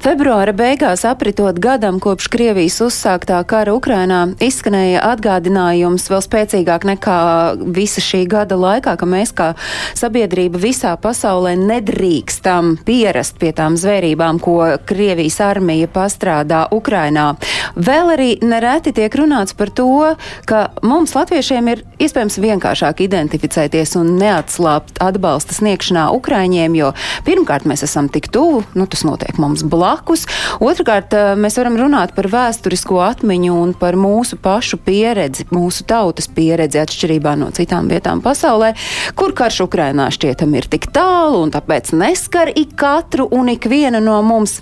Februāra beigās apritot gadam kopš Krievijas uzsāktā kara Ukrainā izskanēja atgādinājums vēl spēcīgāk nekā visa šī gada laikā, ka mēs kā sabiedrība visā pasaulē nedrīkstam pierast pie tām zvērībām, ko Krievijas armija pastrādā Ukrainā. Vēl arī nereti tiek runāts par to, ka mums latviešiem ir iespējams vienkāršāk identificēties un neatslāpt atbalsta sniegšanā Ukraiņiem, jo pirmkārt mēs esam tik tuvu, nu tas notiek mums blakus blakus. Otrakārt, eh, mēs varam runāt par vēsturisko atmiņu un par mūsu pašu pieredzi, mūsu tautas pieredzi atšķirībā no citām vietām pasaulē, kur karš Ukrainā šķietam ir tik tālu un tāpēc neskar ik katru un ikvienu no mums.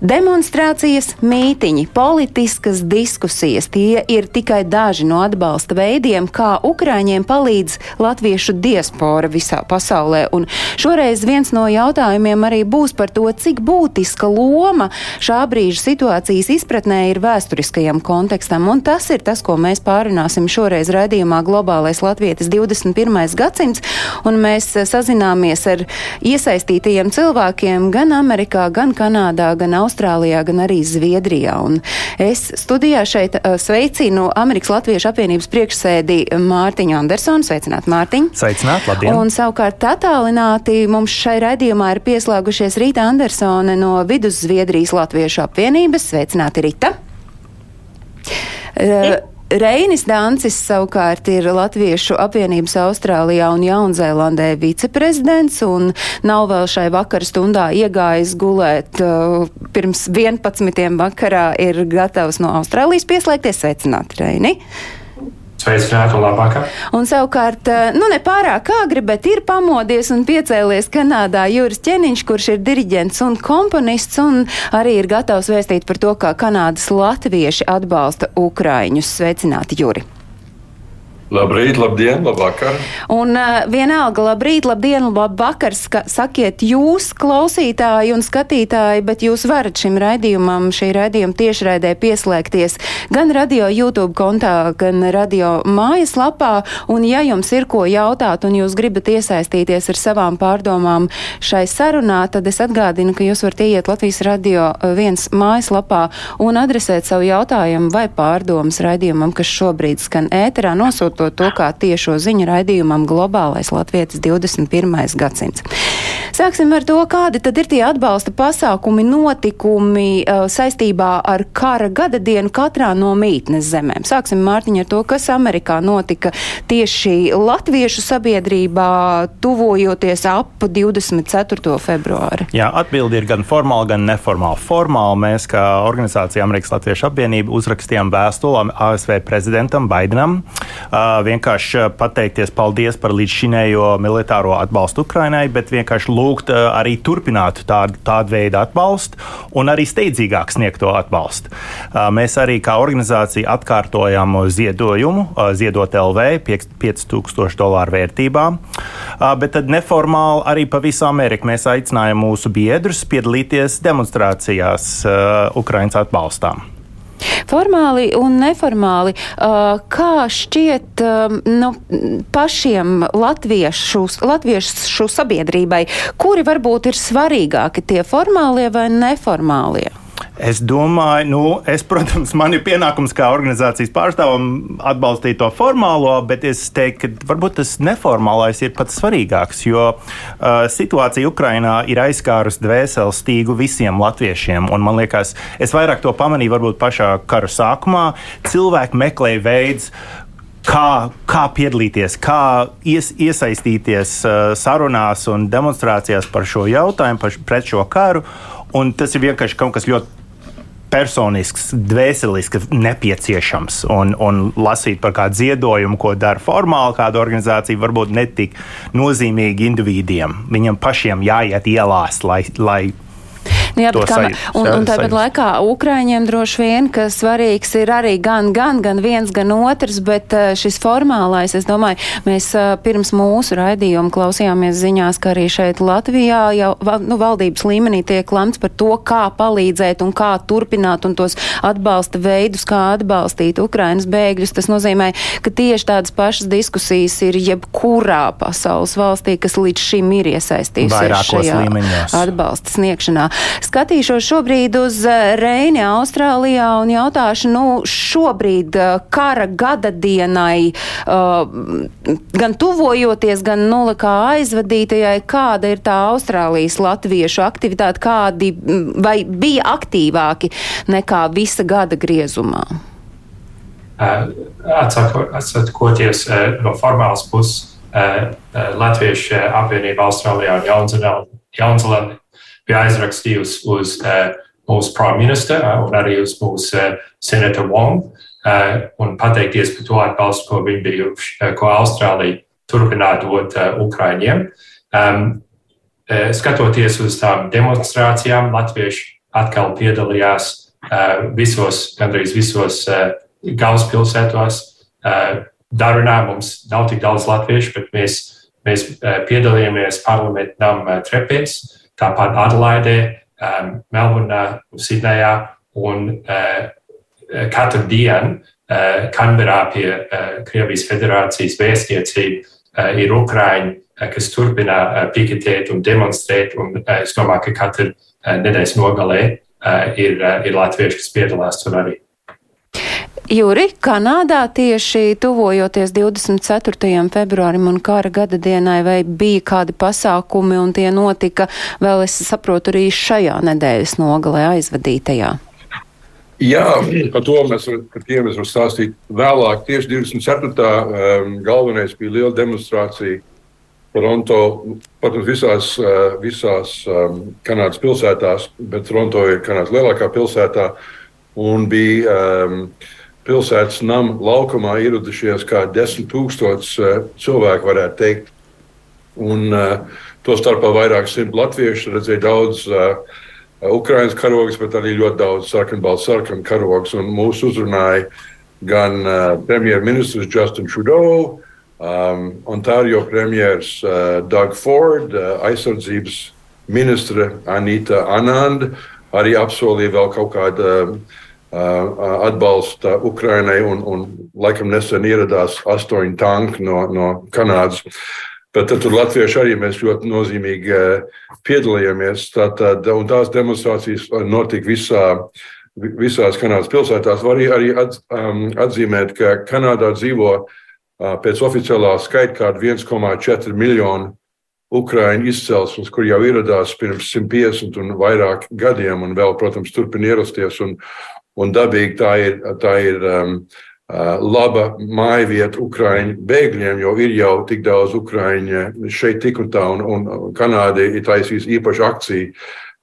Demonstrācijas, mītiņi, politiskas diskusijas - tie ir tikai daži no atbalsta veidiem, kā Ukrāņiem palīdz latviešu diaspora visā pasaulē. Un šoreiz viens no jautājumiem arī būs par to, cik būtiska loma šā brīža situācijas izpratnē ir vēsturiskajam kontekstam. Un tas ir tas, ko mēs pārunāsim šoreiz raidījumā Globālais Latvijas 21. gadsimts. Un mēs sazināmies ar iesaistītajiem cilvēkiem gan Amerikā, gan Kanādā, gan Austrālijā. Austrālijā, gan arī Zviedrijā. Un es studijā šeit uh, sveicinu Amerikas Latviešu apvienības priekšsēdi Mārtiņu Andersonu. Sveicināt, Mārtiņ! Sveicināt, labdien! Un savukārt attālināti mums šai raidījumā ir pieslēgušies Rīta Andersone no Vidus Zviedrijas Latviešu apvienības. Sveicināti, Rita! Uh, Reinis Dancis savukārt ir Latviešu apvienības Austrālijā un Jaunzēlandē viceprezidents un nav vēl šai vakara stundā iegājis gulēt. Uh, pirms 11. vakarā ir gatavs no Austrālijas pieslēgties. Sveicināti, Reini! Sveicināti un labvakar. Un savukārt, eh, nu ne pārāk agri, bet ir pamodies un piecēlies Kanādā Juris Čeniņš, kurš ir diriģents un komponists un arī ir gatavs vēstīt par to, kā Kanādas latvieši atbalsta Ukraiņus. Sveicināti, Juri! Labrīt, labdien, labvakar. Un uh, vienalga, labrīt, labdien, labvakar, sakiet jūs, klausītāji un skatītāji, bet jūs varat šim raidījumam, šī raidījuma tiešraidē pieslēgties gan radio YouTube kontā, gan radio mājaslapā. Un ja jums ir ko jautāt un jūs gribat iesaistīties ar savām pārdomām šai sarunā, tad es atgādinu, ka jūs varat ieiet Latvijas radio viens mājaslapā un adresēt savu jautājumu vai pārdomas raidījumam, kas šobrīd skan ēterā. Nosūt nosūtot to kā tiešo ziņu raidījumam Globālais Latvijas 21. gadsimts. Sāksim ar to, kādi tad ir tie atbalsta pasākumi, notikumi uh, saistībā ar kara gada dienu katrā no mītnes zemēm. Sāksim, Mārtiņa, ar to, kas Amerikā notika tieši latviešu sabiedrībā, tuvojoties ap 24. februāri. Jā, atbildi ir gan formāli, gan neformāli. Formāli mēs, kā organizācija Amerikas Latviešu apvienība, uzrakstījām vēstuli ASV prezidentam Baidenam. Vienkārši pateikties paldies par līdzšinējo militāro atbalstu Ukrainai, bet vienkārši lūgt arī turpināt tādu, tādu veidu atbalstu un arī steidzīgāk sniegt to atbalstu. Mēs arī kā organizācija atkārtojam ziedojumu, ziedot LV 5000 dolāru vērtībā, bet tad neformāli arī pa visu Ameriku mēs aicinājam mūsu biedrus piedalīties demonstrācijās Ukraiņas atbalstām. Formāli un neformāli, kā šķiet nu, pašiem latviešu, latviešu sabiedrībai, kuri varbūt ir svarīgāki tie formālie vai neformālie? Es domāju, nu, es, protams, man ir pienākums kā organizācijas pārstāvam atbalstīt to formālo, bet es teiktu, ka varbūt tas neformālais ir pats svarīgāks, jo uh, situācija Ukrainā ir aizskārusi dvēseles stīgu visiem latviešiem. Man liekas, es vairāk to pamanīju varbūt pašā kara sākumā. Cilvēki meklēja veids, kā, kā piedalīties, kā ies, iesaistīties uh, sarunās un demonstrācijās par šo jautājumu, par, pret šo karu. Un tas ir vienkārši kaut kas ļoti personisks, dvēselisks, nepieciešams. Un, un lasīt par kādu ziedojumu, ko dara formāli kāda organizācija, varbūt ne tik nozīmīgi individiem. Viņam pašiem jāiet ielās, lai, lai Nu, jā, bet kā, sajūtu. un, un tāpat sajūtu. laikā Ukraiņiem droši vien, ka svarīgs ir arī gan, gan, gan viens, gan otrs, bet eh, šis formālais, es domāju, mēs eh, pirms mūsu raidījuma klausījāmies ziņās, ka arī šeit Latvijā jau nu, valdības līmenī tiek lemts par to, kā palīdzēt un kā turpināt un tos atbalsta veidus, kā atbalstīt Ukrainas bēgļus. Tas nozīmē, ka tieši tādas pašas diskusijas ir jebkurā pasaules valstī, kas līdz šim ir iesaistījusies šajā līmeņos. atbalsta sniegšanā. Skatīšos šobrīd uz eh, Reini Austrālijā un jautāšu, nu, šobrīd eh, kara gada dienai, uh, gan tuvojoties, gan nula kā aizvadītajai, kāda ir tā Austrālijas latviešu aktivitāte, kādi vai bija aktīvāki nekā visa gada griezumā? Atsako- Atsakoties no formālas puses, Latviešu apvienība Austrālijā un Jaunzēlandē bija aizrakstījusi uz uh, mūsu premjerministru uh, un arī uz mūsu uh, senatoru Wong uh, un pateikties par to atbalstu, ko viņi bija, ko Austrālija turpināja dot Ukraiņiem. Um, skatoties uz tām demonstrācijām, Latvieši atkal piedalījās visos, gandrīz visos galvaspilsētos. Darunā mums nav tik daudz latviešu, bet mēs, mēs piedalījāmies parlamentu nama trepēs, tāpat Adelaidē, um, Melburnā, Sidnejā un uh, katru dienu uh, Kanberā pie uh, Krievijas federācijas vēstniecība uh, ir Ukraiņi, uh, kas turpina uh, piketēt un demonstrēt. Un, uh, es domāju, ka katru uh, nedēļas nogalē uh, ir, uh, ir latvieši, kas piedalās tur arī. Juri, Kanādā tieši tuvojoties 24. februārim un kara gada dienai, vai bija kādi pasākumi un tie notika vēl, es saprotu, arī šajā nedēļas nogalē aizvadītajā? Jā, par to mēs var- es varu stāstīt vēlāk. Tieši 24. Um, galvenais bija liela demonstrācija Toronto, protams, visās, uh, visās um, Kanādas pilsētās, bet Toronto ir Kanādas lielākā pilsētā. Un bija um, pilsētas nama laukumā ieradušies kā desmit tūkstoši uh, cilvēku, varētu teikt. Un uh, to starpā vairāk simt latviešu, redzēja daudz uh, Ukraiņas karogus, bet arī ļoti daudz sarkanbalstu sarkanu karogus. Un mūs uzrunāja gan uh, premjerministrs Justin Trudeau, um, Ontārio premjeras uh, Doug Ford, uh, aizsardzības ministre Anita Anand, arī apsolīja vēl kaut kādu uh, atbalstu Ukrainai, un, un laikam nesen ieradās astoņi tanki no, no Kanādas. Bet tad tur latvieši arī mēs ļoti nozīmīgi piedalījāmies. Tātad, tās demonstrācijas notika visā, visās Kanādas pilsētās. Var arī, atz, um, atzīmēt, ka Kanādā dzīvo uh, pēc oficiālā skaita kāda 1,4 miljonu Ukrāņu izcelsmes, kur jau ieradās pirms 150 un vairāk gadiem, un vēl, protams, turpina ierasties. Un, un dabīgi tā ir, tā ir um, uh, laba mājvieta Ukrāņu bēgļiem, jo ir jau tik daudz Ukrāņu šeit, tik un tā, un, un Kanāda ir taisījusi īpašu akciju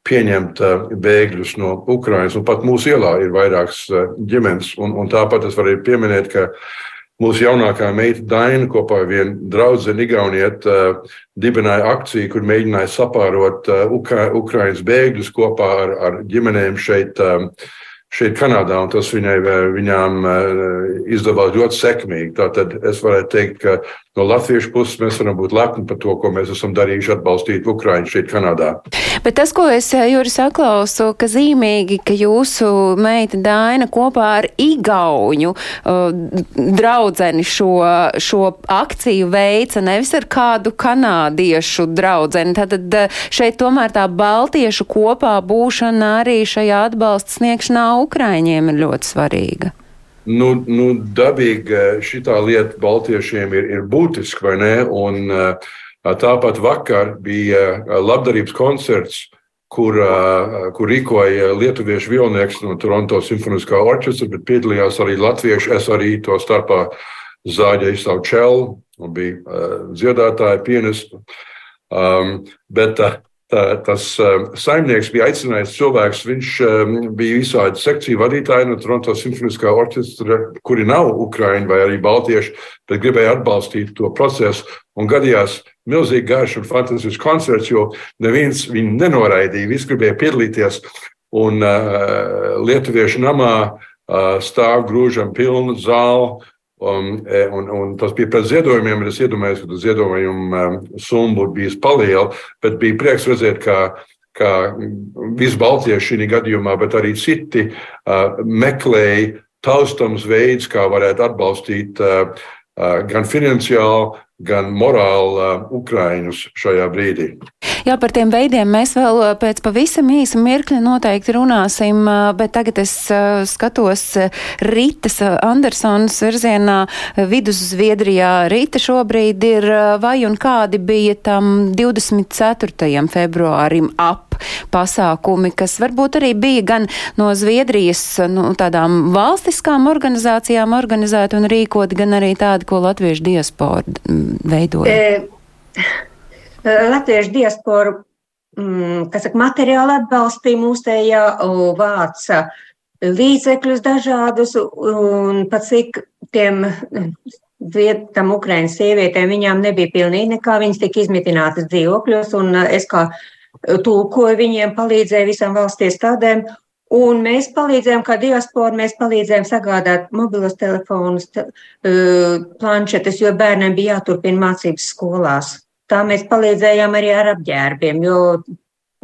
pieņemt uh, bēgļus no Ukrainas. Un pat mūsu ielā ir vairākas uh, ģimenes. Un, un tāpat es varu pieminēt, ka mūsu jaunākā meita Daina kopā ar vienu draugu Igauniet uh, dibināja akciju, kur mēģināja sapārot uh, Ukra Ukrainas bēgļus kopā ar, ar ģimenēm šeit. Um, šeit, Kanādā, un tas viņai, viņām izdevās ļoti sekmīgi. Tātad es varētu teikt, ka no latviešu puses mēs varam būt lepni par to, ko mēs esam darījuši, atbalstīt Ukraiņu šeit, Kanādā. Bet tas, ko es Jūri saklausu, ka zīmīgi, ka jūsu meita Daina kopā ar Igauņu uh, draudzeni šo, šo akciju veica, nevis ar kādu kanādiešu draudzeni. Tātad šeit tomēr tā baltiešu kopā būšana arī šajā atbalsta sniegšanā Ukraiņiem ir ļoti svarīga. Nu, nu, dabīgi šī lieta Baltiešiem ir, ir būtiska, vai ne? Un, tāpat vakar bija labdarības koncerts, kur, kur rīkoja lietuviešu vilnieks no Toronto Simfoniskā orķestra, bet piedalījās arī latvieši. Es arī to starpā zāģēju savu čelu un bija dziedātāja, pianistu. Um, bet uh, tas um, saimnieks bija aicinājis cilvēks. Viņš um, bija visādi sekciju vadītāji no Toronto simfoniskā orķestra, kuri nav ukrāņi vai arī baltieši, bet gribēja atbalstīt to procesu. Un gadījās milzīgi garš un fantastisks koncerts, jo neviens viņu nenoraidīja. Visi gribēja piedalīties. Un uh, Lietuviešu namā uh, stāv grūžam pilnu zāli. Um, e, un, un tas bija pēc ziedojumiem. Es iedomājos, ka ziedojumu um, summa bija paliela, bet bija prieks redzēt, ka, ka visi baltieši šī gadījumā, bet arī citi uh, meklēja taustams veids, kā varētu atbalstīt uh, uh, gan finansiāli, gan morāli uh, Ukraiņus šajā brīdī. Jā, par tiem veidiem mēs vēl pēc pavisam īsa mirkļa noteikti runāsim, bet tagad es skatos Ritas Andersons virzienā Vidus-Zviedrijā. Rita šobrīd ir vai un kādi bija tam 24. februārim ap pasākumi, kas varbūt arī bija gan no Zviedrijas nu, tādām valstiskām organizācijām organizēti un rīkoti, gan arī tādi, ko latviešu diaspora veidoja. E latviešu diasporu, mm, kas saka, materiāli atbalstīja mūsējā, vāca līdzekļus dažādus, un pat cik tiem vietam Ukrainas sievietēm, viņām nebija pilnīgi nekā, viņas tika izmitinātas dzīvokļos, un es kā tulkoju viņiem, palīdzēju visām valsts iestādēm, Un mēs palīdzējām, kā diaspora, mēs palīdzējām sagādāt mobilos telefonus, planšetes, jo bērniem bija jāturpina mācības skolās. Tā mēs palīdzējām arī ar apģērbiem, jo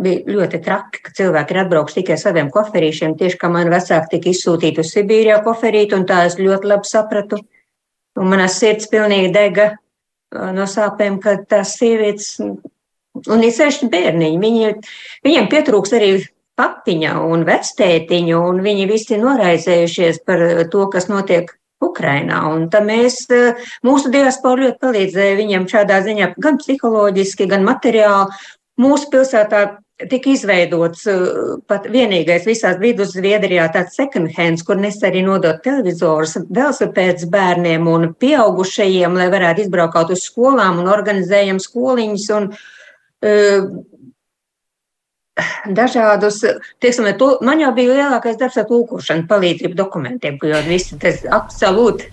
bija ļoti traki, ka cilvēki ir atbraukuši tikai saviem koferīšiem. Tieši kā man vecāki tika izsūtīti uz Sibīrijā koferīt, un tā es ļoti labi sapratu. Un manas sirds pilnīgi dega no sāpēm, ka tās sievietes, un ir seši bērniņi, viņi, viņiem pietrūks arī papiņa un vectētiņu, un viņi visi noraizējušies par to, kas notiek Ukrainā. Un tā mēs, eh, mūsu diaspora ļoti palīdzēja viņiem šādā ziņā, gan psiholoģiski, gan materiāli. Mūsu pilsētā tika izveidots eh, pat vienīgais visās vidus Zviedrijā tāds second hands, kur nes arī nodot televizors, velosipēds bērniem un pieaugušajiem, lai varētu izbraukt uz skolām un organizējam skoliņas. Un, uh, dažādus, tieksim, to, man jau bija lielākais darbs ar tulkošanu, palīdzību dokumentiem, jo visi tas absolūti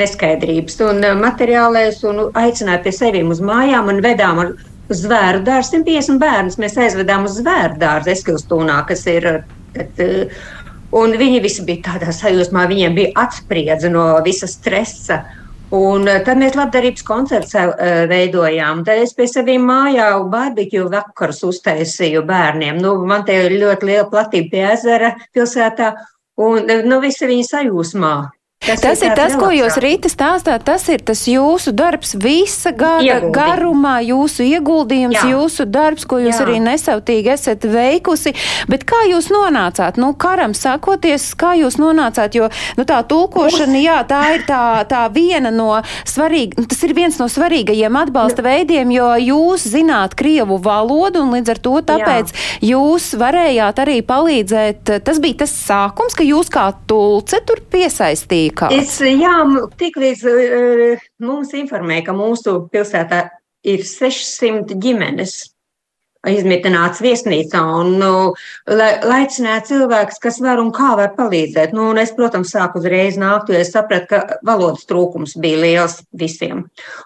neskaidrības un eh, materiālēs un aicināja pie sevīm uz mājām un vedām ar zvēru dārzu. 150 bērnus mēs aizvedām uz zvēru dārzu Eskilstūnā, kas ir. Kad, eh, un viņi visi bija tādā sajūsmā, viņiem bija atspriedze no visa stresa. Un eh, tad mēs labdarības koncertu uh, veidojām. Tad es pie saviem mājām barbekju vakarus uztaisīju bērniem. Nu, man te ir ļoti liela platība pie ezera pilsētā, un eh, nu, visi viņi sajūsmā. Tas, tas ir, ir tas, ko jūs rīta stāstāt. Tas ir tas jūsu darbs visa gada Ieguldījum. garumā, jūsu ieguldījums, Jā. jūsu darbs, ko jūs Jā. arī nesautīgi esat veikusi. Bet kā jūs nonācāt? Nu, karam sakoties, kā jūs nonācāt? Jo nu, tā tulkošana, jā, tā ir tā, tā viena no svarīga, tas ir viens no svarīgajiem atbalsta nu. veidiem, jo jūs zināt Krievu valodu un līdz ar to tāpēc jā. jūs varējāt arī palīdzēt. Tas bija tas sākums, ka jūs kā tulce tur piesaistījāt kāds? Es, jā, tik līdz uh, mums informēja, ka mūsu pilsētā ir 600 ģimenes izmitināts viesnīcā un nu, lai, laicināt cilvēkus, kas var un kā var palīdzēt. Nu, un es, protams, sāku uzreiz nākt, jo es sapratu, ka valodas trūkums bija liels visiem.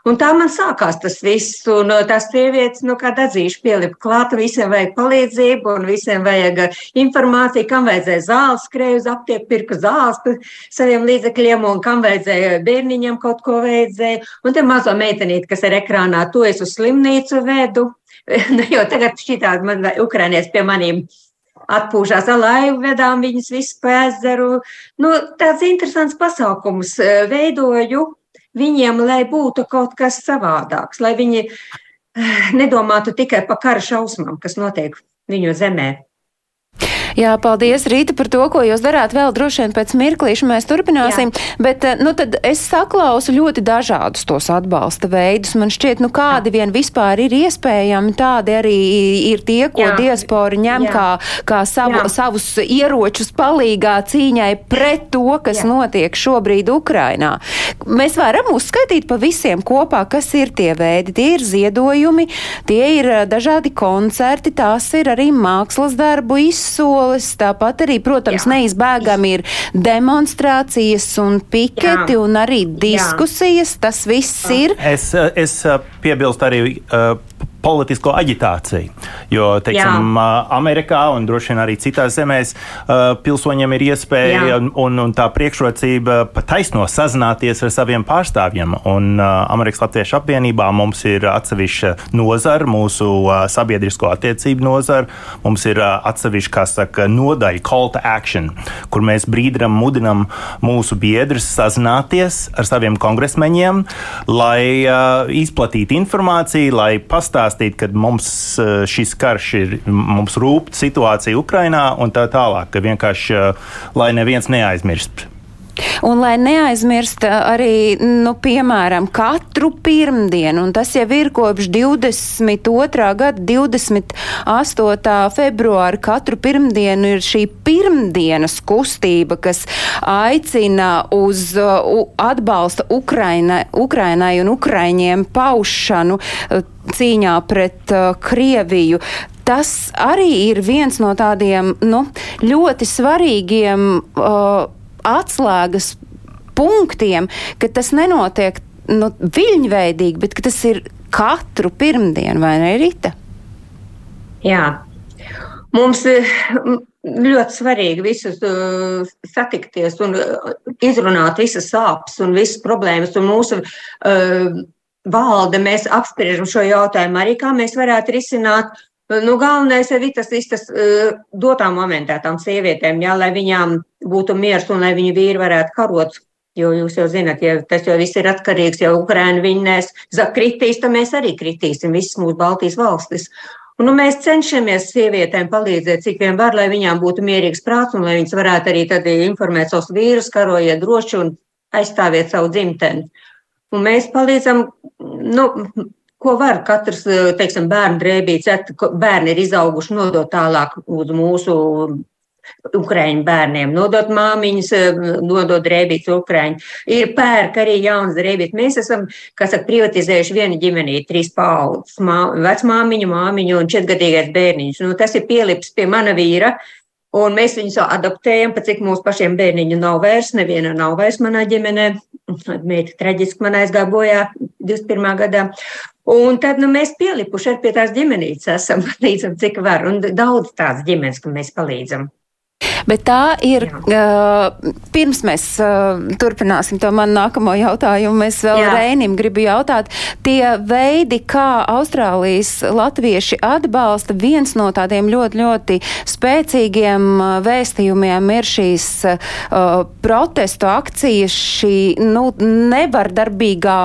Un tā man sākās tas viss, un uh, tās sievietes, nu, kā atzīšu, pielipa klāt, visiem vajag palīdzību, un visiem vajag uh, informāciju, kam vajadzēja zāles, skrēju uz aptieku, pirku zāles par saviem līdzekļiem, un kam vajadzēja bērniņam kaut ko vajadzēja. Un te mazo meitenīti, kas ir ekrānā, to es uz slimnīcu vedu. nu, jo tagad šitādi man Ukrainieši pie maniem atpūšās ar laivu, vedām viņus visu pa ezeru. Nu, tāds interesants pasākums veidoju viņiem, lai būtu kaut kas savādāks, lai viņi nedomātu tikai par kara šausmām, kas notiek viņu zemē. Jā, paldies, Rīta, par to, ko jūs darāt. Vēl droši vien pēc mirklīša mēs turpināsim. Jā. Bet, eh, nu, es saklausu ļoti dažādus tos atbalsta veidus. Man šķiet, nu, kādi vien vispār ir iespējami, tādi arī ir tie, ko Jā. diaspora ņem Jā. kā, kā savu, Jā. savus ieročus palīgā cīņai pret to, kas Jā. notiek šobrīd Ukrainā. Mēs varam uzskaitīt pa visiem kopā, kas ir tie veidi. Tie ir ziedojumi, tie ir eh, dažādi koncerti, tās ir arī mākslas darbu izsoles, tāpat arī, protams, Jā. neizbēgami ir demonstrācijas un piketi Jā. un arī diskusijas. Jā. Tas viss ir. Es, es piebilstu arī uh, politisko aģitāciju. Jo, teiksim, Jā. Amerikā un droši vien arī citās zemēs pilsoņiem ir iespēja un, un, un tā priekšrocība pataisno sazināties ar saviem pārstāvjiem. Un Amerikas Latviešu apvienībā mums ir atsevišķa nozara, mūsu sabiedrisko attiecību nozara. Mums ir atsevišķa, kā saka, nodaļa, call to action, kur mēs brīdinam, mudinam mūsu biedrus sazināties ar saviem kongresmeņiem, lai uh, izplatītu informāciju, lai pastāstītu pastāstīt, ka mums eh, šis karš ir, mums rūp situācija Ukrainā un tā tālāk, ka vienkārši eh, lai neviens neaizmirst. Un lai neaizmirst eh, arī, nu, piemēram, katru pirmdienu, un tas jau ir kopš 22. gada 28. februāra, katru pirmdienu ir šī pirmdienas kustība, kas aicina uz uh, atbalsta Ukraina, Ukrainai un Ukraiņiem paušanu. Uh, cīņā pret uh, Krieviju. Tas arī ir viens no tādiem nu, ļoti svarīgiem uh, atslēgas punktiem, ka tas nenotiek nu, viļņveidīgi, bet tas ir katru pirmdienu, vai ne, Rita? Jā. Mums ļoti svarīgi visus uh, satikties un uh, izrunāt visas sāpes un visas problēmas un mūsu uh, valde, mēs apspriežam šo jautājumu arī, kā mēs varētu risināt. Nu, galvenais ir tas, tas uh, dotā momentā tām sievietēm, jā, lai viņām būtu miers un lai viņu vīri varētu karot. Jo jūs jau zināt, ja tas jau viss ir atkarīgs, ja Ukraina viņnēs kritīs, tad mēs arī kritīsim visas mūsu Baltijas valstis. Un, nu, mēs cenšamies sievietēm palīdzēt, cik vien var, lai viņām būtu mierīgs prāts un lai viņas varētu arī tad informēt savus vīrus, karojiet droši un aizstāviet savu dzimteni. Un mēs palīdzam, nu, ko var katrs, teiksim, bērnu drēbīts, bērni ir izauguši, nodot tālāk uz mūsu Ukraiņu bērniem, nodot māmiņas, nodot drēbītas Ukraiņu. Ir pērk arī jaunas drēbītas. Mēs esam, kas saka, privatizējuši vienu ģimenī, trīs paudzes, mā, vecmāmiņu, māmiņu un četrgadīgais bērniņš. Nu, tas ir pielips pie mana vīra. Un mēs viņus adaptējam, pat cik mūsu pašiem bērniņu nav vairs, neviena nav vairs manā ģimenē. Meita traģiski man aizgāja bojā 21. gadā. Un tad nu, mēs pielipuši ar pie tās ģimenītes esam, palīdzam, cik var. Un daudz tādas ģimenes, ka mēs palīdzam. Bet tā ir, uh, pirms mēs uh, turpināsim to manu nākamo jautājumu, es vēl Jā. Reinim gribu jautāt, tie veidi, kā Austrālijas latvieši atbalsta, viens no tādiem ļoti, ļoti spēcīgiem uh, vēstījumiem ir šīs uh, protestu akcijas, šī nu, nevardarbīgā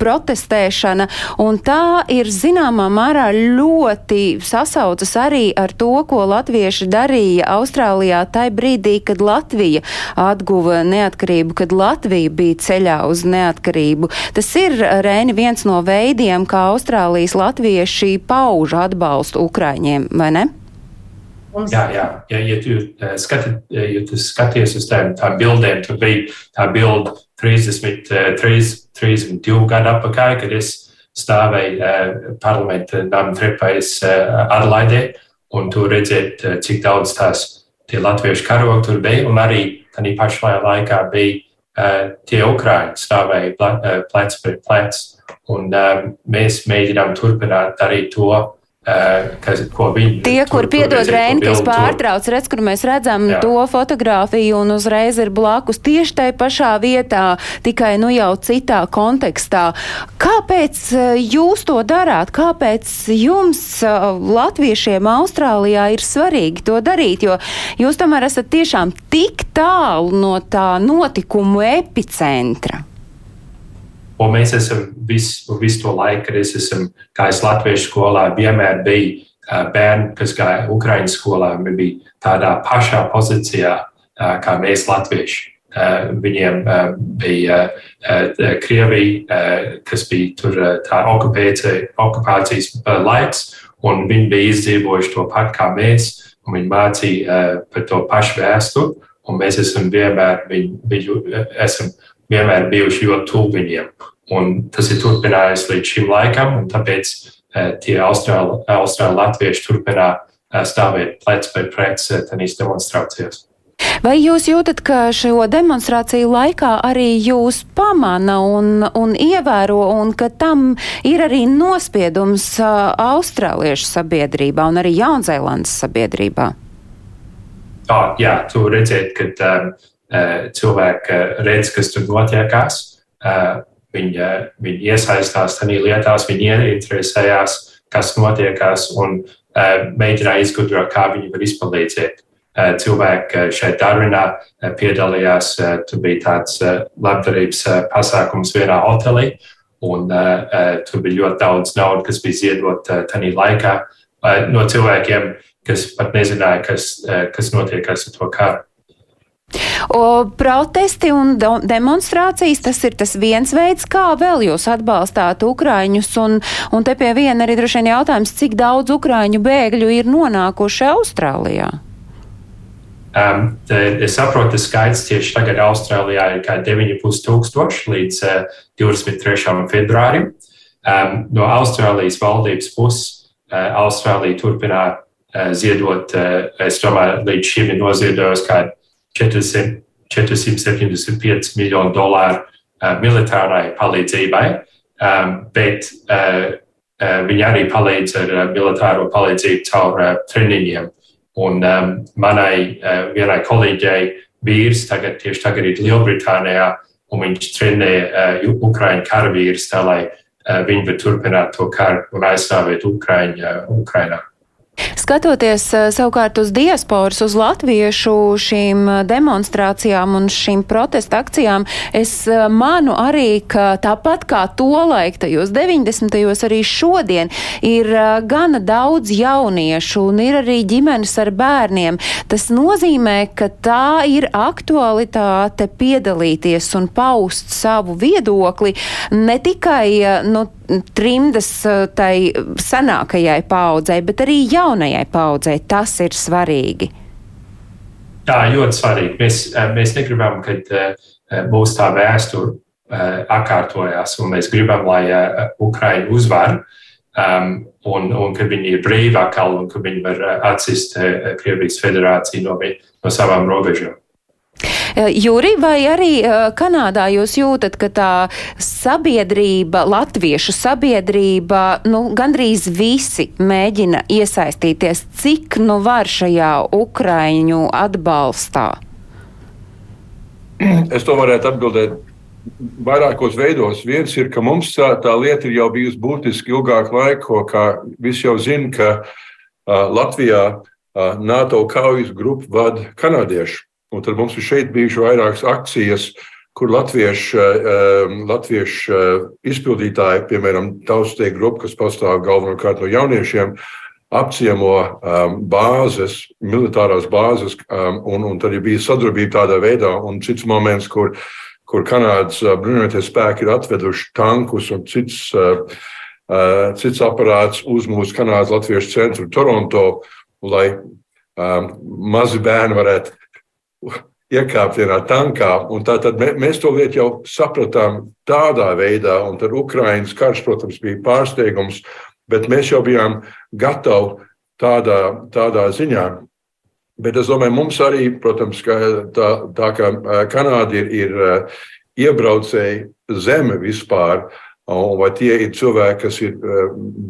protestēšana, un tā ir zināmā mērā ļoti sasaucas arī ar to, ko latvieši darīja Austrālijā tajā brīdī, kad Latvija atguva neatkarību, kad Latvija bija ceļā uz neatkarību. Tas ir, Rēni, viens no veidiem, kā Austrālijas latvieši pauž atbalstu Ukraiņiem, vai ne? Jā, jā, ja, ja tu, uh, skati, ja tu skaties uz tādām tā bildēm, tad bija tā bilde 30, uh, 3, 32 gadu atpakaļ, kad es stāvēju uh, parlamenta nama trepais uh, Adelaidē, un tu redzēt, uh, cik daudz tās tie latviešu karogi tur bija, un arī tādā pašā laikā bija uh, tie ukrāņi stāvēja plec pret plec. Un uh, mēs mēģinām turpināt darīt to, Kas, viņi, Tie, kur piedod Reini, kas pārtrauc, redz, kur mēs redzam Jā. to fotografiju un uzreiz ir blakus tieši tai pašā vietā, tikai nu jau citā kontekstā. Kāpēc jūs to darāt? Kāpēc jums, latviešiem Austrālijā, ir svarīgi to darīt? Jo jūs tomēr esat tiešām tik tālu no tā notikumu epicentra. Un mēs esam visu, visu to laiku, kad es esmu, es latviešu skolā vienmēr biju bērni, kas gāja Ukraiņas skolā, bija tādā pašā pozīcijā kā mēs, Latvieši. Viņiem bija Krievija, kas bija tur tā okupācijas laiks, un viņi bija izdzīvojuši to pat kā mēs, un viņi mācīja par to pašu vēsturi, un mēs esam vienmēr, viņu, viņu, esam vienmēr bijuši ļoti tuvu viņiem. Un tas ir turpinājies līdz šim laikam, un tāpēc tie austrāli, austrāli latvieši turpinā stāvēt plec pēc plec tenīs demonstrācijās. Vai jūs jūtat, ka šo demonstrāciju laikā arī jūs pamana un, un ievēro, un ka tam ir arī nospiedums austrāliešu sabiedrībā un arī Jaunzēlandes sabiedrībā? Tā, jā, tu redzēt, ka um, cilvēki redz, kas tur notiekās. Viņi, viņi iesaistās tajā lietās, viņi ieinteresējās, kas notiekās un mēģināja izgudrot, kā viņi var izpalīdzēt. Eh, cilvēki eh, šeit Darvinā eh, piedalījās. Tur bija tāds labdarības pasākums vienā hotelī, un tur bija ļoti daudz naudas, kas bija ziedot tajā laikā no cilvēkiem, kas pat nezināja, kas, kas notiek ar to karu. O, protesti un demonstrācijas tas ir tas viens veids, kā vēl jūs atbalstāt Ukraiņus. Un, un te pie viena arī droši vien jautājums, cik daudz Ukraiņu bēgļu ir nonākuši Austrālijā? Um, es saprotu, ka skaits tieši tagad Austrālijā ir kā 9,5 tūkstoši līdz uh, 23. februārim. Um, no Austrālijas valdības puses uh, Austrālija turpinā uh, ziedot, uh, es domāju, līdz šim ir noziedojusi kā 400, 475 miljonu dolāru uh, militārai palīdzībai, um, bet uh, uh, viņi arī palīdz ar uh, militāro palīdzību caur uh, treniņiem. Un um, manai uh, vienai kolēģei vīrs tagad, tieši tagad ir Lielbritānijā, un viņš trenē uh, Ukraiņu karavīrus, tā lai uh, viņi var turpināt to karu un aizstāvēt Ukraiņu uh, Ukrainā. Skatoties eh, savukārt uz diasporas, uz latviešu šīm eh, demonstrācijām un šīm protesta akcijām, es eh, manu arī, ka tāpat kā tolaik tajos 90. arī šodien ir gana daudz jauniešu un ir arī ģimenes ar bērniem. Tas nozīmē, ka tā ir aktualitāte piedalīties un paust savu viedokli ne tikai nu, trimdas tai senākajai paudzei, bet arī jaunajai paudzei. Tas ir svarīgi. Jā, ļoti svarīgi. Mēs, mēs negribam, ka būs tā vēsture atkārtojās, un mēs gribam, lai Ukraiņa uzvar, um, un, un ka viņi ir brīvi atkal, un ka viņi var atsist Krievijas federāciju no, no savām robežām. Eh, Juri, vai arī eh, Kanādā jūs jūtat, ka tā sabiedrība, latviešu sabiedrība, nu, gandrīz visi mēģina iesaistīties, cik nu var šajā Ukraiņu atbalstā? Es to varētu atbildēt vairākos veidos. Viens ir, ka mums tā lieta ir jau bijusi būtiski ilgāku laiku, kā visi jau zina, ka uh, Latvijā uh, NATO kaujas grupu vada kanādieši. Un tad mums ir šeit bijušas vairākas akcijas, kur latviešu, eh, latviešu eh, izpildītāji, piemēram, tautstie grupa, kas pastāv galvenokārt no jauniešiem, apciemo bāzes, militārās bāzes, un, un tad bija sadarbība tādā veidā, un cits moments, kur, kur Kanādas bruņoties spēki ir atveduši tankus un cits, cits aparāts uz mūsu Kanādas Latviešu centru Toronto, lai mazi bērni varētu iekāpt vienā tankā. Tātad mēs to lietu jau sapratām tādā veidā, un tad Ukraiņas karš, protams, bija pārsteigums, bet mēs jau bijām gatavi tādā, tādā ziņā. Bet es domāju, mums arī, protams, tā, tā kā Kanāda ir, ir iebraucēji zeme vispār, vai tie ir cilvēki, kas ir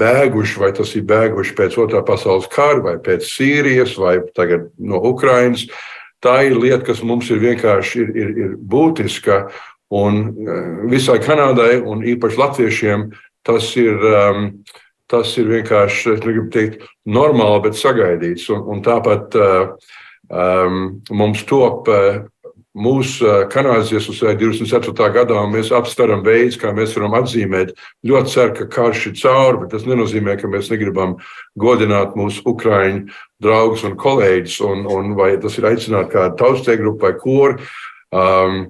bēguši, vai tas ir bēguši pēc otrā pasaules kara, vai pēc Sīrijas, vai tagad no Ukrainas tā ir lieta, kas mums ir vienkārši ir, ir, ir būtiska. Un eh, visai Kanādai, un īpaši latviešiem, tas ir, um, tas ir vienkārši, teikt, normāli, bet sagaidīts. Un, un tāpat uh, um, mums top uh, mūsu kanāzijas uz 24. gadā, un mēs apsveram veidus, kā mēs varam atzīmēt. Ļoti ceru, ka karš ir cauri, bet tas nenozīmē, ka mēs negribam godināt mūsu ukraiņu draugus un kolēģus, un, un vai tas ir aicināt kādu tautstē grupu vai koru. Um,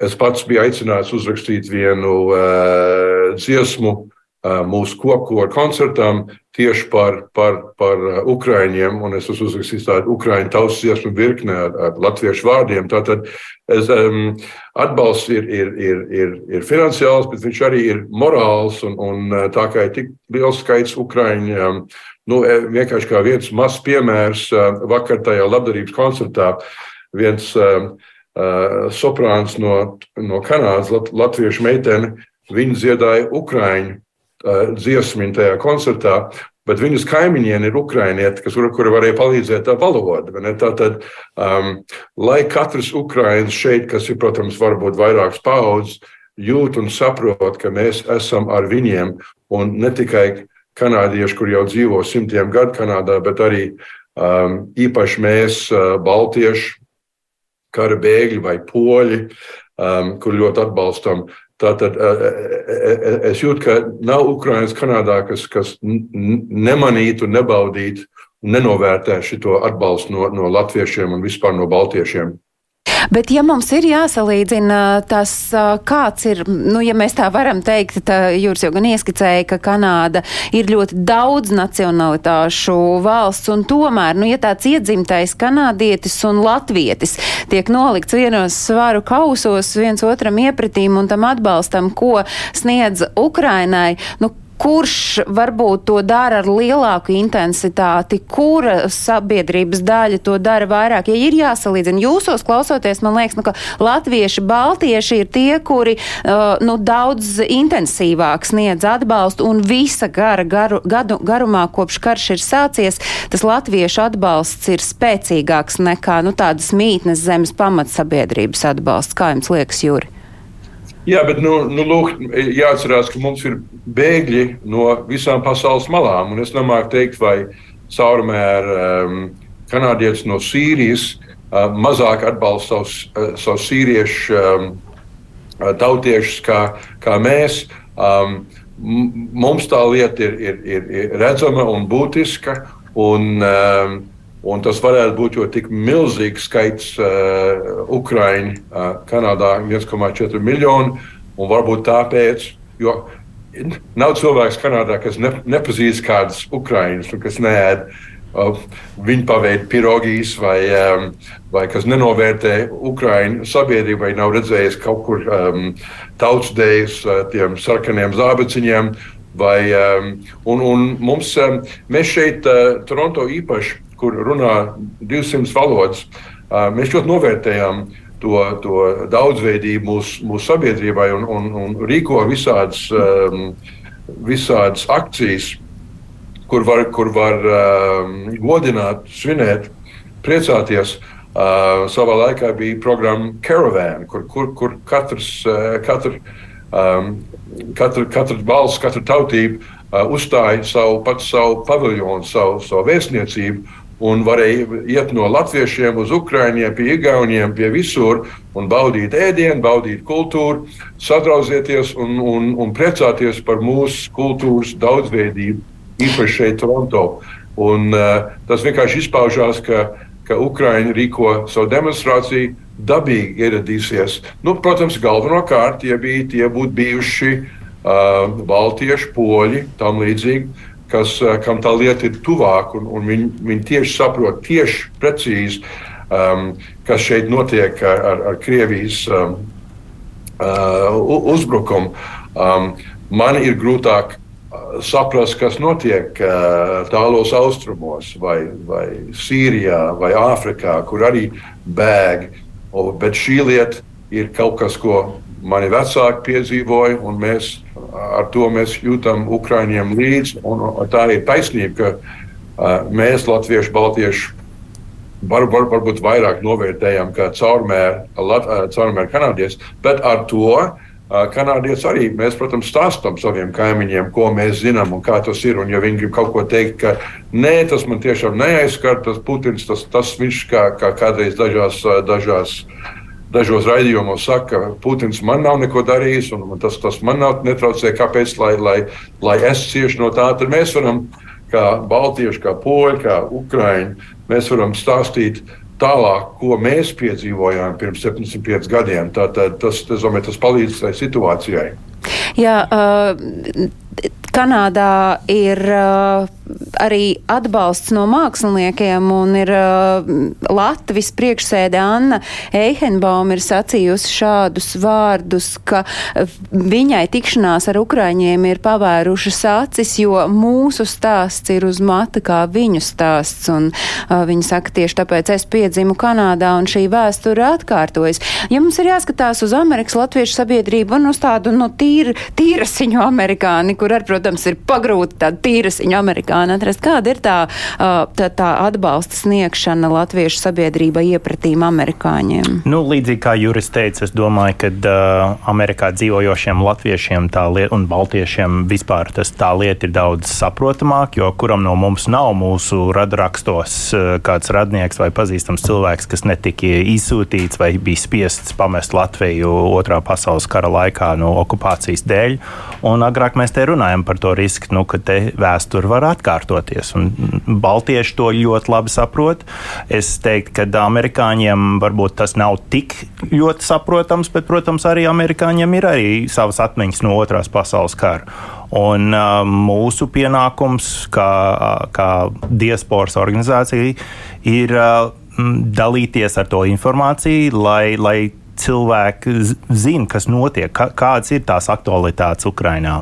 es pats biju aicināts uzrakstīt vienu uh, dziesmu mūsu kopkoru koncertam tieši par, par, par Ukraiņiem, un es esmu uzrakstījis tādu Ukraiņu tautas dziesmu virkni ar, ar latviešu vārdiem. Tātad es, um, atbalsts ir, ir, ir, ir, ir finansiāls, bet viņš arī ir morāls, un, un tā kā ir tik liels skaits Ukraiņu. Um, Nu, vienkārši kā viens mazs piemērs, vakar tajā labdarības koncertā viens uh, Uh, soprāns no, no Kanādas, lat, latviešu meitene, viņa dziedāja ukraiņu dziesmu tajā koncertā, bet viņas kaimiņiene ir ukrainiete, kas, kura varēja palīdzēt ar valodu. Tātad, um, lai katrs ukrainis šeit, kas ir, protams, varbūt vairākas paudzes, jūt un saprot, ka mēs esam ar viņiem, un ne tikai kanādieši, kur jau dzīvo simtiem gadu Kanādā, bet arī um, īpaši mēs, uh, Baltieši, kara bēgļi vai poļi, um, kur ļoti atbalstam. Tātad es jūtu, ka nav Ukraiņas Kanādā, kas, kas nemanītu, nebaudītu, nenovērtē šo atbalstu no, no latviešiem un vispār no baltiešiem. Bet, ja mums ir jāsalīdzina tas, kāds ir, nu, ja mēs tā varam teikt, tā Jūras jau gan ieskicēja, ka Kanāda ir ļoti daudz nacionalitāšu valsts, un tomēr, nu, ja tāds iedzimtais kanādietis un latvietis tiek nolikts vienos svaru kausos viens otram iepratīm un tam atbalstam, ko sniedz Ukrainai, nu, kurš varbūt to dara ar lielāku intensitāti, kura sabiedrības daļa to dara vairāk. Ja ir jāsalīdzina jūsos klausoties, man liekas, nu, ka latvieši, baltieši ir tie, kuri uh, nu, daudz intensīvāk sniedz atbalstu un visa gara garu, gadu, garumā, kopš karš ir sācies, tas latviešu atbalsts ir spēcīgāks nekā nu, tādas mītnes zemes pamatsabiedrības atbalsts. Kā jums liekas, Jūri? Jā, bet nu, nu, lūk, jāatcerās, ka mums ir bēgļi no visām pasaules malām. Es nemāku teikt, vai caurmēr um, kanādietis no Sīrijas uh, mazāk atbalsta savus, uh, savus sīriešu um, tautiešus kā, kā mēs. Um, mums tā lieta ir, ir, ir, ir redzama un būtiska. Un, um, Un tas varētu būt jau tik milzīgs skaits uh, Ukrāņu uh, Kanādā - 1,4 miljoni. Un varbūt tāpēc, jo nav cilvēks Kanādā, kas ne, nepazīst kādus Ukrāņus, kas neēd uh, viņa paveidu pirogijas vai, um, vai kas nenovērtē Ukrāņu sabiedrību vai nav redzējis kaut kur um, tautsdējas uh, tiem sarkaniem zābaciņiem. Vai, um, un, un mums, um, mēs šeit, uh, Toronto īpaši, kur runā 200 valodas. Mēs ļoti novērtējam to, to daudzveidību mūsu mūs sabiedrībai un, un, un rīko visādas, um, visādas akcijas, kur var, kur var godināt, svinēt, priecāties. Uh, savā laikā bija programma Caravan, kur, kur, kur katrs, uh, katru, um, katru, katru balss, katra tautība uh, uzstāja savu, savu paviljonu, savu, savu vēstniecību un varēja iet no latviešiem uz ukrāņiem, pie igauniem, pie visur un baudīt ēdienu, baudīt kultūru, sadraudzēties un, un, un priecāties par mūsu kultūras daudzveidību, īpaši šeit, Toronto. Un, uh, tas vienkārši izpaužās, ka, ka Ukrāņi rīko savu demonstrāciju, dabīgi ieradīsies. Nu, protams, galvenokārt tie, bija, tie būtu bijuši uh, baltieši, poļi, tam līdzīgi kas, kam tā lieta ir tuvāk, un, un viņi, viņi tieši saprot, tieši precīzi, um, kas šeit notiek ar, ar, ar Krievijas um, uh, uzbrukumu. Um, man ir grūtāk saprast, kas notiek uh, tālos austrumos, vai, vai Sīrijā, vai Āfrikā, kur arī bēg. Bet šī lieta ir kaut kas, ko mani vecāki piedzīvoja, un mēs ar to mēs jūtam Ukraiņiem līdzi. Tā ir taisnība, ka uh, mēs, Latvieši, Baltieši, var, var, varbūt vairāk novērtējam kā caurmēr, caurmēr kanādietis, bet ar to uh, kanādietis arī mēs, protams, stāstām saviem kaimiņiem, ko mēs zinām un kā tas ir. Un, ja viņi grib kaut ko teikt, ka nē, tas man tiešām neaizskar, tas Putins, tas, tas viņš kā, kā kādreiz dažās, dažās dažos raidījumos saka, ka Putins man nav neko darījis, un tas, tas man nav netraucē, kāpēc lai, lai, lai es cieši no tā. Tad mēs varam, kā Baltieši, kā Poļi, kā Ukraiņi, mēs varam stāstīt tālāk, ko mēs piedzīvojām pirms 75 gadiem. Tātad tas, tas, domāju, tas palīdz tai situācijai. Jā, uh, Kanādā ir uh, arī atbalsts no māksliniekiem, un ir uh, Latvijas priekšsēde Anna Eihenbaum ir sacījusi šādus vārdus, ka viņai tikšanās ar Ukraiņiem ir pavērušas acis, jo mūsu stāsts ir uz mata kā viņu stāsts, un uh, viņa saka tieši tāpēc es piedzimu Kanādā, un šī vēsture atkārtojas. Ja mums ir jāskatās uz Amerikas latviešu sabiedrību un uz tādu, nu, tīra, tīrasiņu amerikāni, kur ar, protams, ir pagrūti tādu tīrasiņu amerikāni atrast. Kāda ir tā, tā, tā atbalsta sniegšana latviešu sabiedrībai iepratīm amerikāņiem? Nu, līdzīgi kā Juris teica, es domāju, ka uh, Amerikā dzīvojošiem latviešiem lieta, un baltiešiem vispār tas tā lieta ir daudz saprotamāk, jo kuram no mums nav mūsu radrakstos kāds radnieks vai pazīstams cilvēks, kas netika izsūtīts vai bija spiests pamest Latviju otrā pasaules kara laikā no okupācijas dēļ. Un agrāk mēs te runājam par to risku, nu, ka te vēsture var atkārtoties. Un Baltieši to ļoti labi saprot. Es teiktu, ka amerikāņiem varbūt tas nav tik ļoti saprotams, bet, protams, arī amerikāņiem ir arī savas atmiņas no otrās pasaules kara. Un uh, mūsu pienākums, kā, kā diasporas organizācija, ir uh, dalīties ar to informāciju, lai, lai cilvēki zina, kas notiek, kādas ir tās aktualitātes Ukrajinā.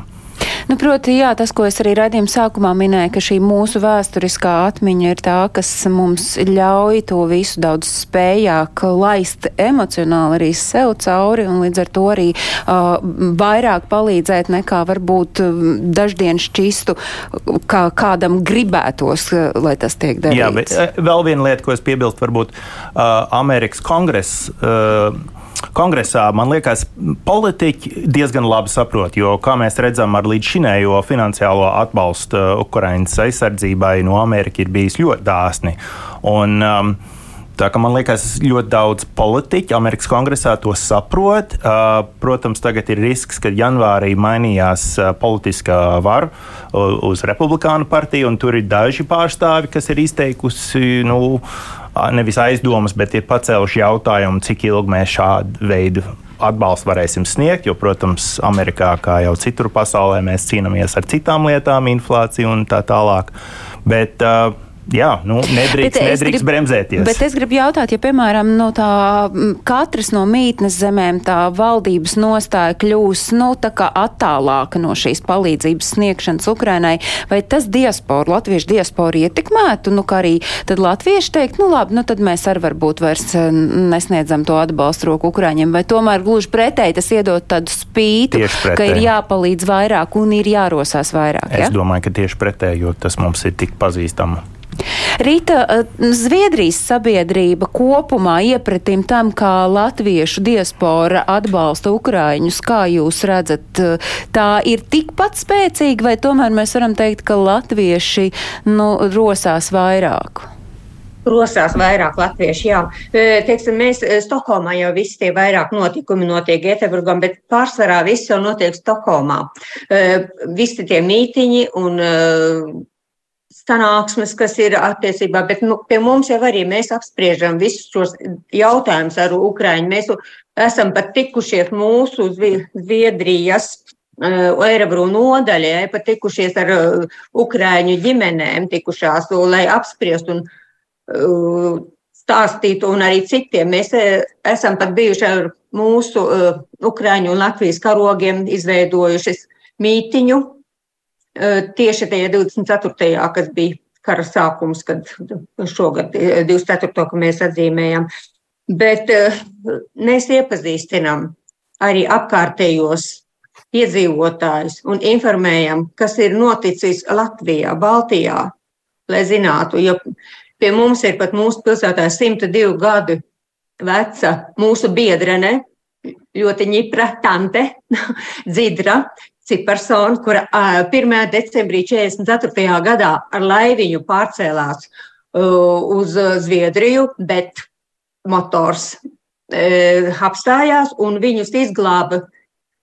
Nu, proti, jā, tas, ko es arī raidījuma sākumā minēju, ka šī mūsu vēsturiskā atmiņa ir tā, kas mums ļauj to visu daudz spējāk laist emocionāli arī sev cauri un līdz ar to arī uh, vairāk palīdzēt nekā varbūt daždien šķistu, kā kādam gribētos, lai tas tiek darīts. Jā, bet vēl viena lieta, ko es piebilstu, varbūt uh, Amerikas kongress. Uh, Kongresā, man liekas, politiķi diezgan labi saprot, jo, kā mēs redzam, ar līdzšinējo finansiālo atbalstu uh, Ukraiņas aizsardzībai no Amerikas ir bijis ļoti dāsni. Un, um, Tā kā man liekas, ļoti daudz politiķu Amerikas Kongresā to saprot. Uh, protams, tagad ir risks, ka janvārī mainījās uh, politiskā vara uz Republikānu partiju, un tur ir daži pārstāvi, kas ir izteikusi nu, nevis aizdomas, bet ir pacēluši jautājumu, cik ilgi mēs šādu veidu atbalstu varēsim sniegt. Jo, protams, Amerikā, kā jau citur pasaulē, mēs cīnāmies ar citām lietām, inflāciju un tā tālāk. Bet, uh, jā, nu, nedrīkst, nedrīkst grib, bremzēties. Bet es gribu jautāt, ja, piemēram, no tā katras no mītnes zemēm tā valdības nostāja kļūs, nu, tā kā attālāka no šīs palīdzības sniegšanas Ukrainai, vai tas diasporu, latviešu diasporu ietekmētu, nu, kā arī tad latvieši teikt, nu, labi, nu, tad mēs arī varbūt vairs nesniedzam to atbalstu roku Ukraiņiem, vai tomēr gluži pretēji tas iedot tādu spītu, ka ir jāpalīdz vairāk un ir jārosās vairāk. Ja? Es domāju, ka tieši pretēji, jo tas mums ir tik pazīstama. Rīta, eh, Zviedrijas sabiedrība kopumā iepratim tam, kā latviešu diaspora atbalsta Ukraiņus, kā jūs redzat, eh, tā ir tikpat spēcīga, vai tomēr mēs varam teikt, ka latvieši nu, rosās vairāk? Rosās vairāk latvieši, jā. E, teiksim, mēs Stokholmā jau visi tie vairāk notikumi notiek Gēteburgam, bet pārsvarā viss jau notiek Stokholmā. Visi tie mītiņi un sanāksmes, kas ir attiecībā, bet nu, pie mums jau arī mēs apspriežam visus šos jautājumus ar Ukraiņu. Mēs esam pat tikušies mūsu Zviedrijas uh, Eirobrū nodaļai, pat tikušies ar uh, Ukraiņu ģimenēm, tikušās, lai apspriest un uh, stāstītu, un arī citiem. Mēs esam pat bijuši ar mūsu Ukraiņu un Latvijas karogiem izveidojuši mītiņu tieši tajā 24. kas bija kara sākums, kad šogad 24. ka mēs atzīmējam. Bet mēs iepazīstinām arī apkārtējos iedzīvotājus un informējam, kas ir noticis Latvijā, Baltijā, lai zinātu, jo pie mums ir pat mūsu pilsētā 102 gadu veca mūsu biedrene, ļoti ņipra tante, dzidra, ciparsona, kura 1. decembrī 44. gadā ar laiviņu pārcēlās uz Zviedriju, bet motors apstājās un viņus izglāba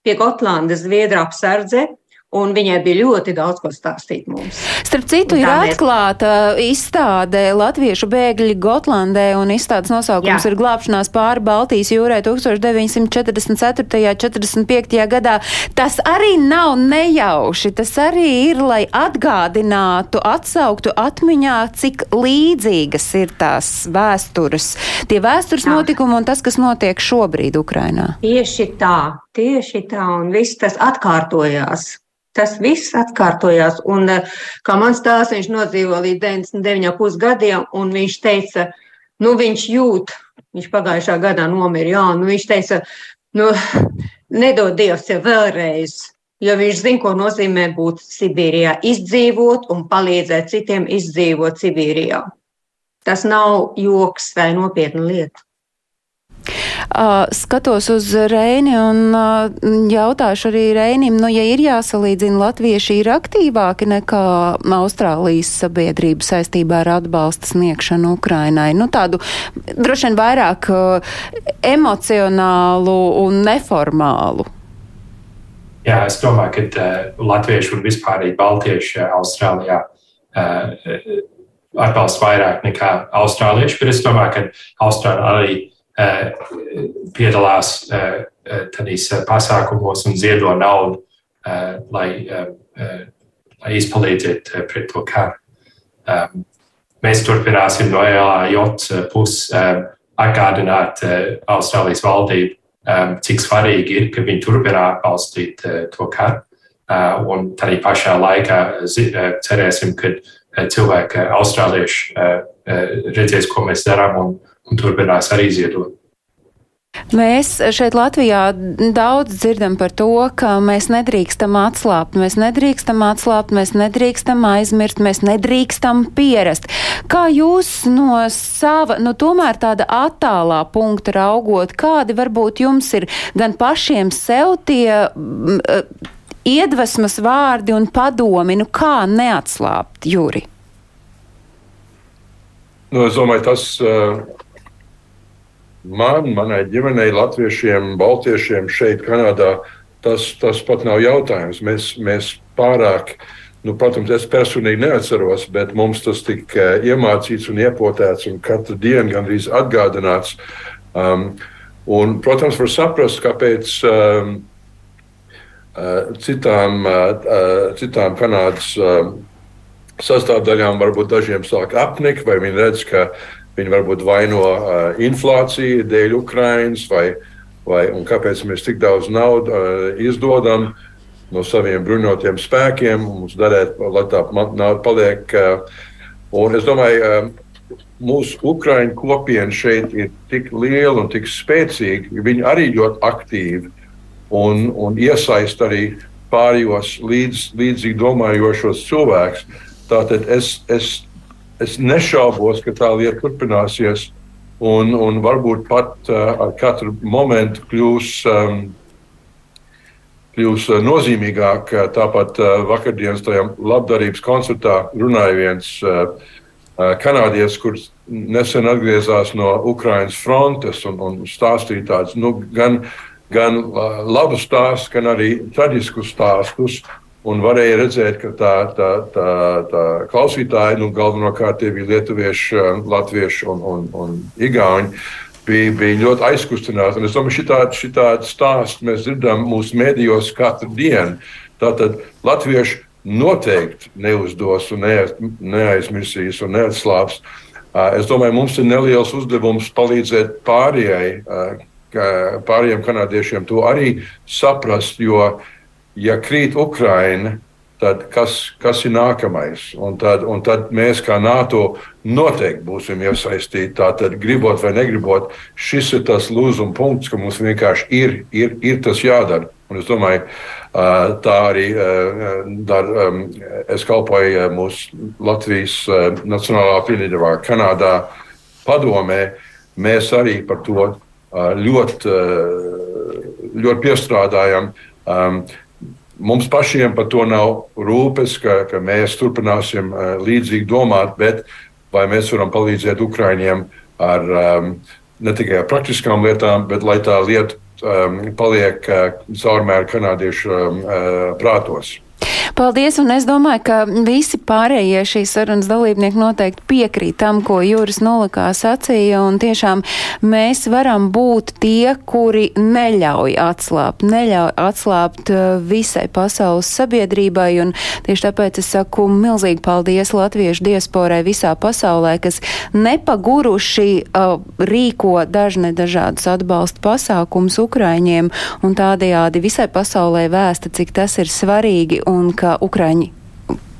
pie Gotlandes Zviedru apsardze. Un viņai bija ļoti daudz ko stāstīt mums. Starp citu, ir atklāta izstāde Latviešu bēgļi Gotlandē, un izstādes nosaukums Jā. ir glābšanās pāri Baltijas jūrē 1944. 45. gadā. Tas arī nav nejauši, tas arī ir, lai atgādinātu, atsauktu atmiņā, cik līdzīgas ir tās vēstures, tie vēstures Jā. notikumi un tas, kas notiek šobrīd Ukrainā. Tieši tā, tieši tā, un viss tas atkārtojās. Tas viss atkārtojās. Un, eh, kā man stāsta, viņš nodzīvo līdz 99,5 gadiem, un viņš teica, nu, viņš jūt, viņš pagājušā gadā nomira, jā, nu, viņš teica, nu, nedod Dievs jau vēlreiz, jo viņš zina, ko nozīmē būt Sibīrijā, izdzīvot un palīdzēt citiem izdzīvot Sibīrijā. Tas nav joks vai nopietna lieta. Uh, skatos uz Reini un uh, jautāšu arī Reinim, nu, ja ir jāsalīdzina, latvieši ir aktīvāki nekā Austrālijas sabiedrība saistībā ar atbalsta sniegšanu Ukrainai. Nu, tādu droši vien vairāk uh, emocionālu un neformālu. Jā, es domāju, ka uh, latvieši un vispār baltieši Austrālijā uh, atbalsta vairāk nekā austrālieši, bet es domāju, ka Austrālija arī Eh, piedalās eh, eh, tādīs pasākumos un ziedo naudu, lai, lai izpalīdzētu pret to karu. Mēs turpināsim no ELAJ puses atgādināt Austrālijas valdību, cik svarīgi ir, ka viņi turpina atbalstīt to karu. Un tādā pašā laikā cerēsim, ka cilvēki, austrālieši, redzēs, ko mēs darām un, un turpinās arī ziedot. Mēs šeit Latvijā daudz dzirdam par to, ka mēs nedrīkstam atslābt, mēs nedrīkstam atslābt, mēs nedrīkstam aizmirst, mēs nedrīkstam pierast. Kā jūs no sava, nu tomēr tāda attālā punkta raugot, kādi varbūt jums ir gan pašiem sev tie uh, iedvesmas vārdi un padomi, nu kā neatslābt, Juri? Nu, es domāju, tas. Uh man, manai ģimenei, latviešiem, baltiešiem šeit, Kanādā, tas, tas pat nav jautājums. Mēs, mēs pārāk, nu, protams, es personīgi neatceros, bet mums tas tika iemācīts un iepotēts un katru dienu gandrīz atgādināts. Um, un, protams, var saprast, kāpēc. Um, uh, Citām, uh, uh, citām Kanādas uh, sastāvdaļām varbūt dažiem sāk apnikt, vai viņi redz, ka Viņi varbūt vaino uh, inflāciju dēļ Ukrainas, vai, vai kāpēc mēs tik daudz naudas uh, izdodam no saviem bruņotiem spēkiem, mums darēt, lai tā nauda paliek. Uh, un es domāju, uh, mūsu Ukrāņu kopiena šeit ir tik liela un tik spēcīga, ka viņi arī ļoti aktīvi un, un iesaist arī pārējos līdz, līdzīgi domājošos cilvēkus. Tātad es, es es nešaubos, ka tā lieta turpināsies. Un, un varbūt pat uh, ar katru momentu kļūs, um, kļūs uh, nozīmīgāk. Tāpat uh, vakardienas tajā labdarības koncertā runāja viens uh, uh, kanādietis, kurš nesen atgriezās no Ukraiņas frontes un, un stāstīja tādus nu, gan, gan uh, labus stāstus, gan arī traģiskus stāstus. Un varēja redzēt, ka tā, tā, tā, tā klausītāji, nu, galvenokārt tie bija lietuvieši, latvieši un, un, un igauņi, bija, bija ļoti aizkustināti. Un es domāju, ka šitādu stāstu mēs dzirdam mūsu medijos katru dienu. Tātad latvieši noteikti neuzdos un neaizmirsīs un neatslāps. Es domāju, mums ir neliels uzdevums palīdzēt pārējai, pārējiem kanādiešiem to arī saprast, jo ja krīt Ukraina, tad kas, kas ir nākamais? Un tad, un tad mēs, kā NATO, noteikti būsim iesaistīti. Tātad, gribot vai negribot, šis ir tas lūzuma punkts, ka mums vienkārši ir, ir, ir tas jādara. Un es domāju, tā arī dar, es kalpoju mūsu Latvijas Nacionālā apvienībā Kanādā padomē. Mēs arī par to ļoti, ļoti piestrādājam. Um, Mums pašiem par to nav rūpes, ka, ka mēs turpināsim uh, līdzīgi domāt, bet vai mēs varam palīdzēt Ukraiņiem ar, um, ne tikai ar praktiskām lietām, bet lai tā lieta um, paliek uh, caurmēr kanādiešu um, uh, prātos. Paldies, un es domāju, ka visi pārējie šīs sarunas dalībnieki noteikti piekrīt tam, ko Jūras Nolikā sacīja, un tiešām mēs varam būt tie, kuri neļauj atslābt, neļauj atslābt uh, visai pasaules sabiedrībai, un tieši tāpēc es saku milzīgi paldies latviešu diasporai visā pasaulē, kas nepaguruši uh, rīko dažne dažādus atbalsta pasākums Ukraiņiem, un tādējādi visai pasaulē vēsta, cik tas ir svarīgi un ka Ukraiņi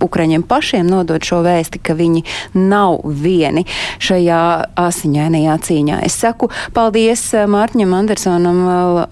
Ukraiņiem pašiem nodot šo vēsti, ka viņi nav vieni šajā asiņainajā cīņā. Es saku paldies eh, Mārtiņam Andersonam,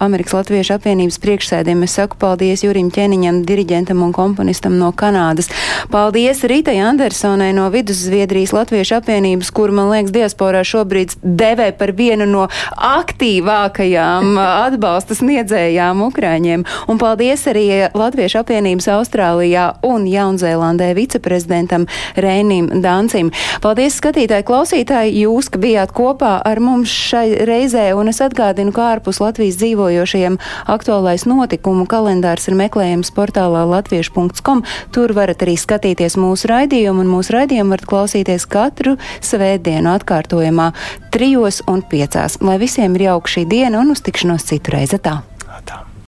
Amerikas Latviešu apvienības priekšsēdiem. Es saku paldies Jurim Ķeniņam, diriģentam un komponistam no Kanādas. Paldies Rītai Andersonai no Vidusviedrijas Latviešu apvienības, kur, man liekas, diasporā šobrīd devē par vienu no aktīvākajām atbalsta sniedzējām Ukraiņiem. Un paldies arī Latviešu apvienības Austrālijā un Jaunzēlandē Nīderlandē viceprezidentam Reinim Dancim. Paldies, skatītāji, klausītāji, jūs, ka bijāt kopā ar mums šai reizē, un es atgādinu, ka ārpus Latvijas dzīvojošajiem aktuālais notikumu kalendārs ir meklējams portālā latviešu.com. Tur varat arī skatīties mūsu raidījumu, un mūsu raidījumu varat klausīties katru svētdienu atkārtojumā trijos un piecās. Lai visiem ir jauka šī diena un uz tikšanos citu reizi tā.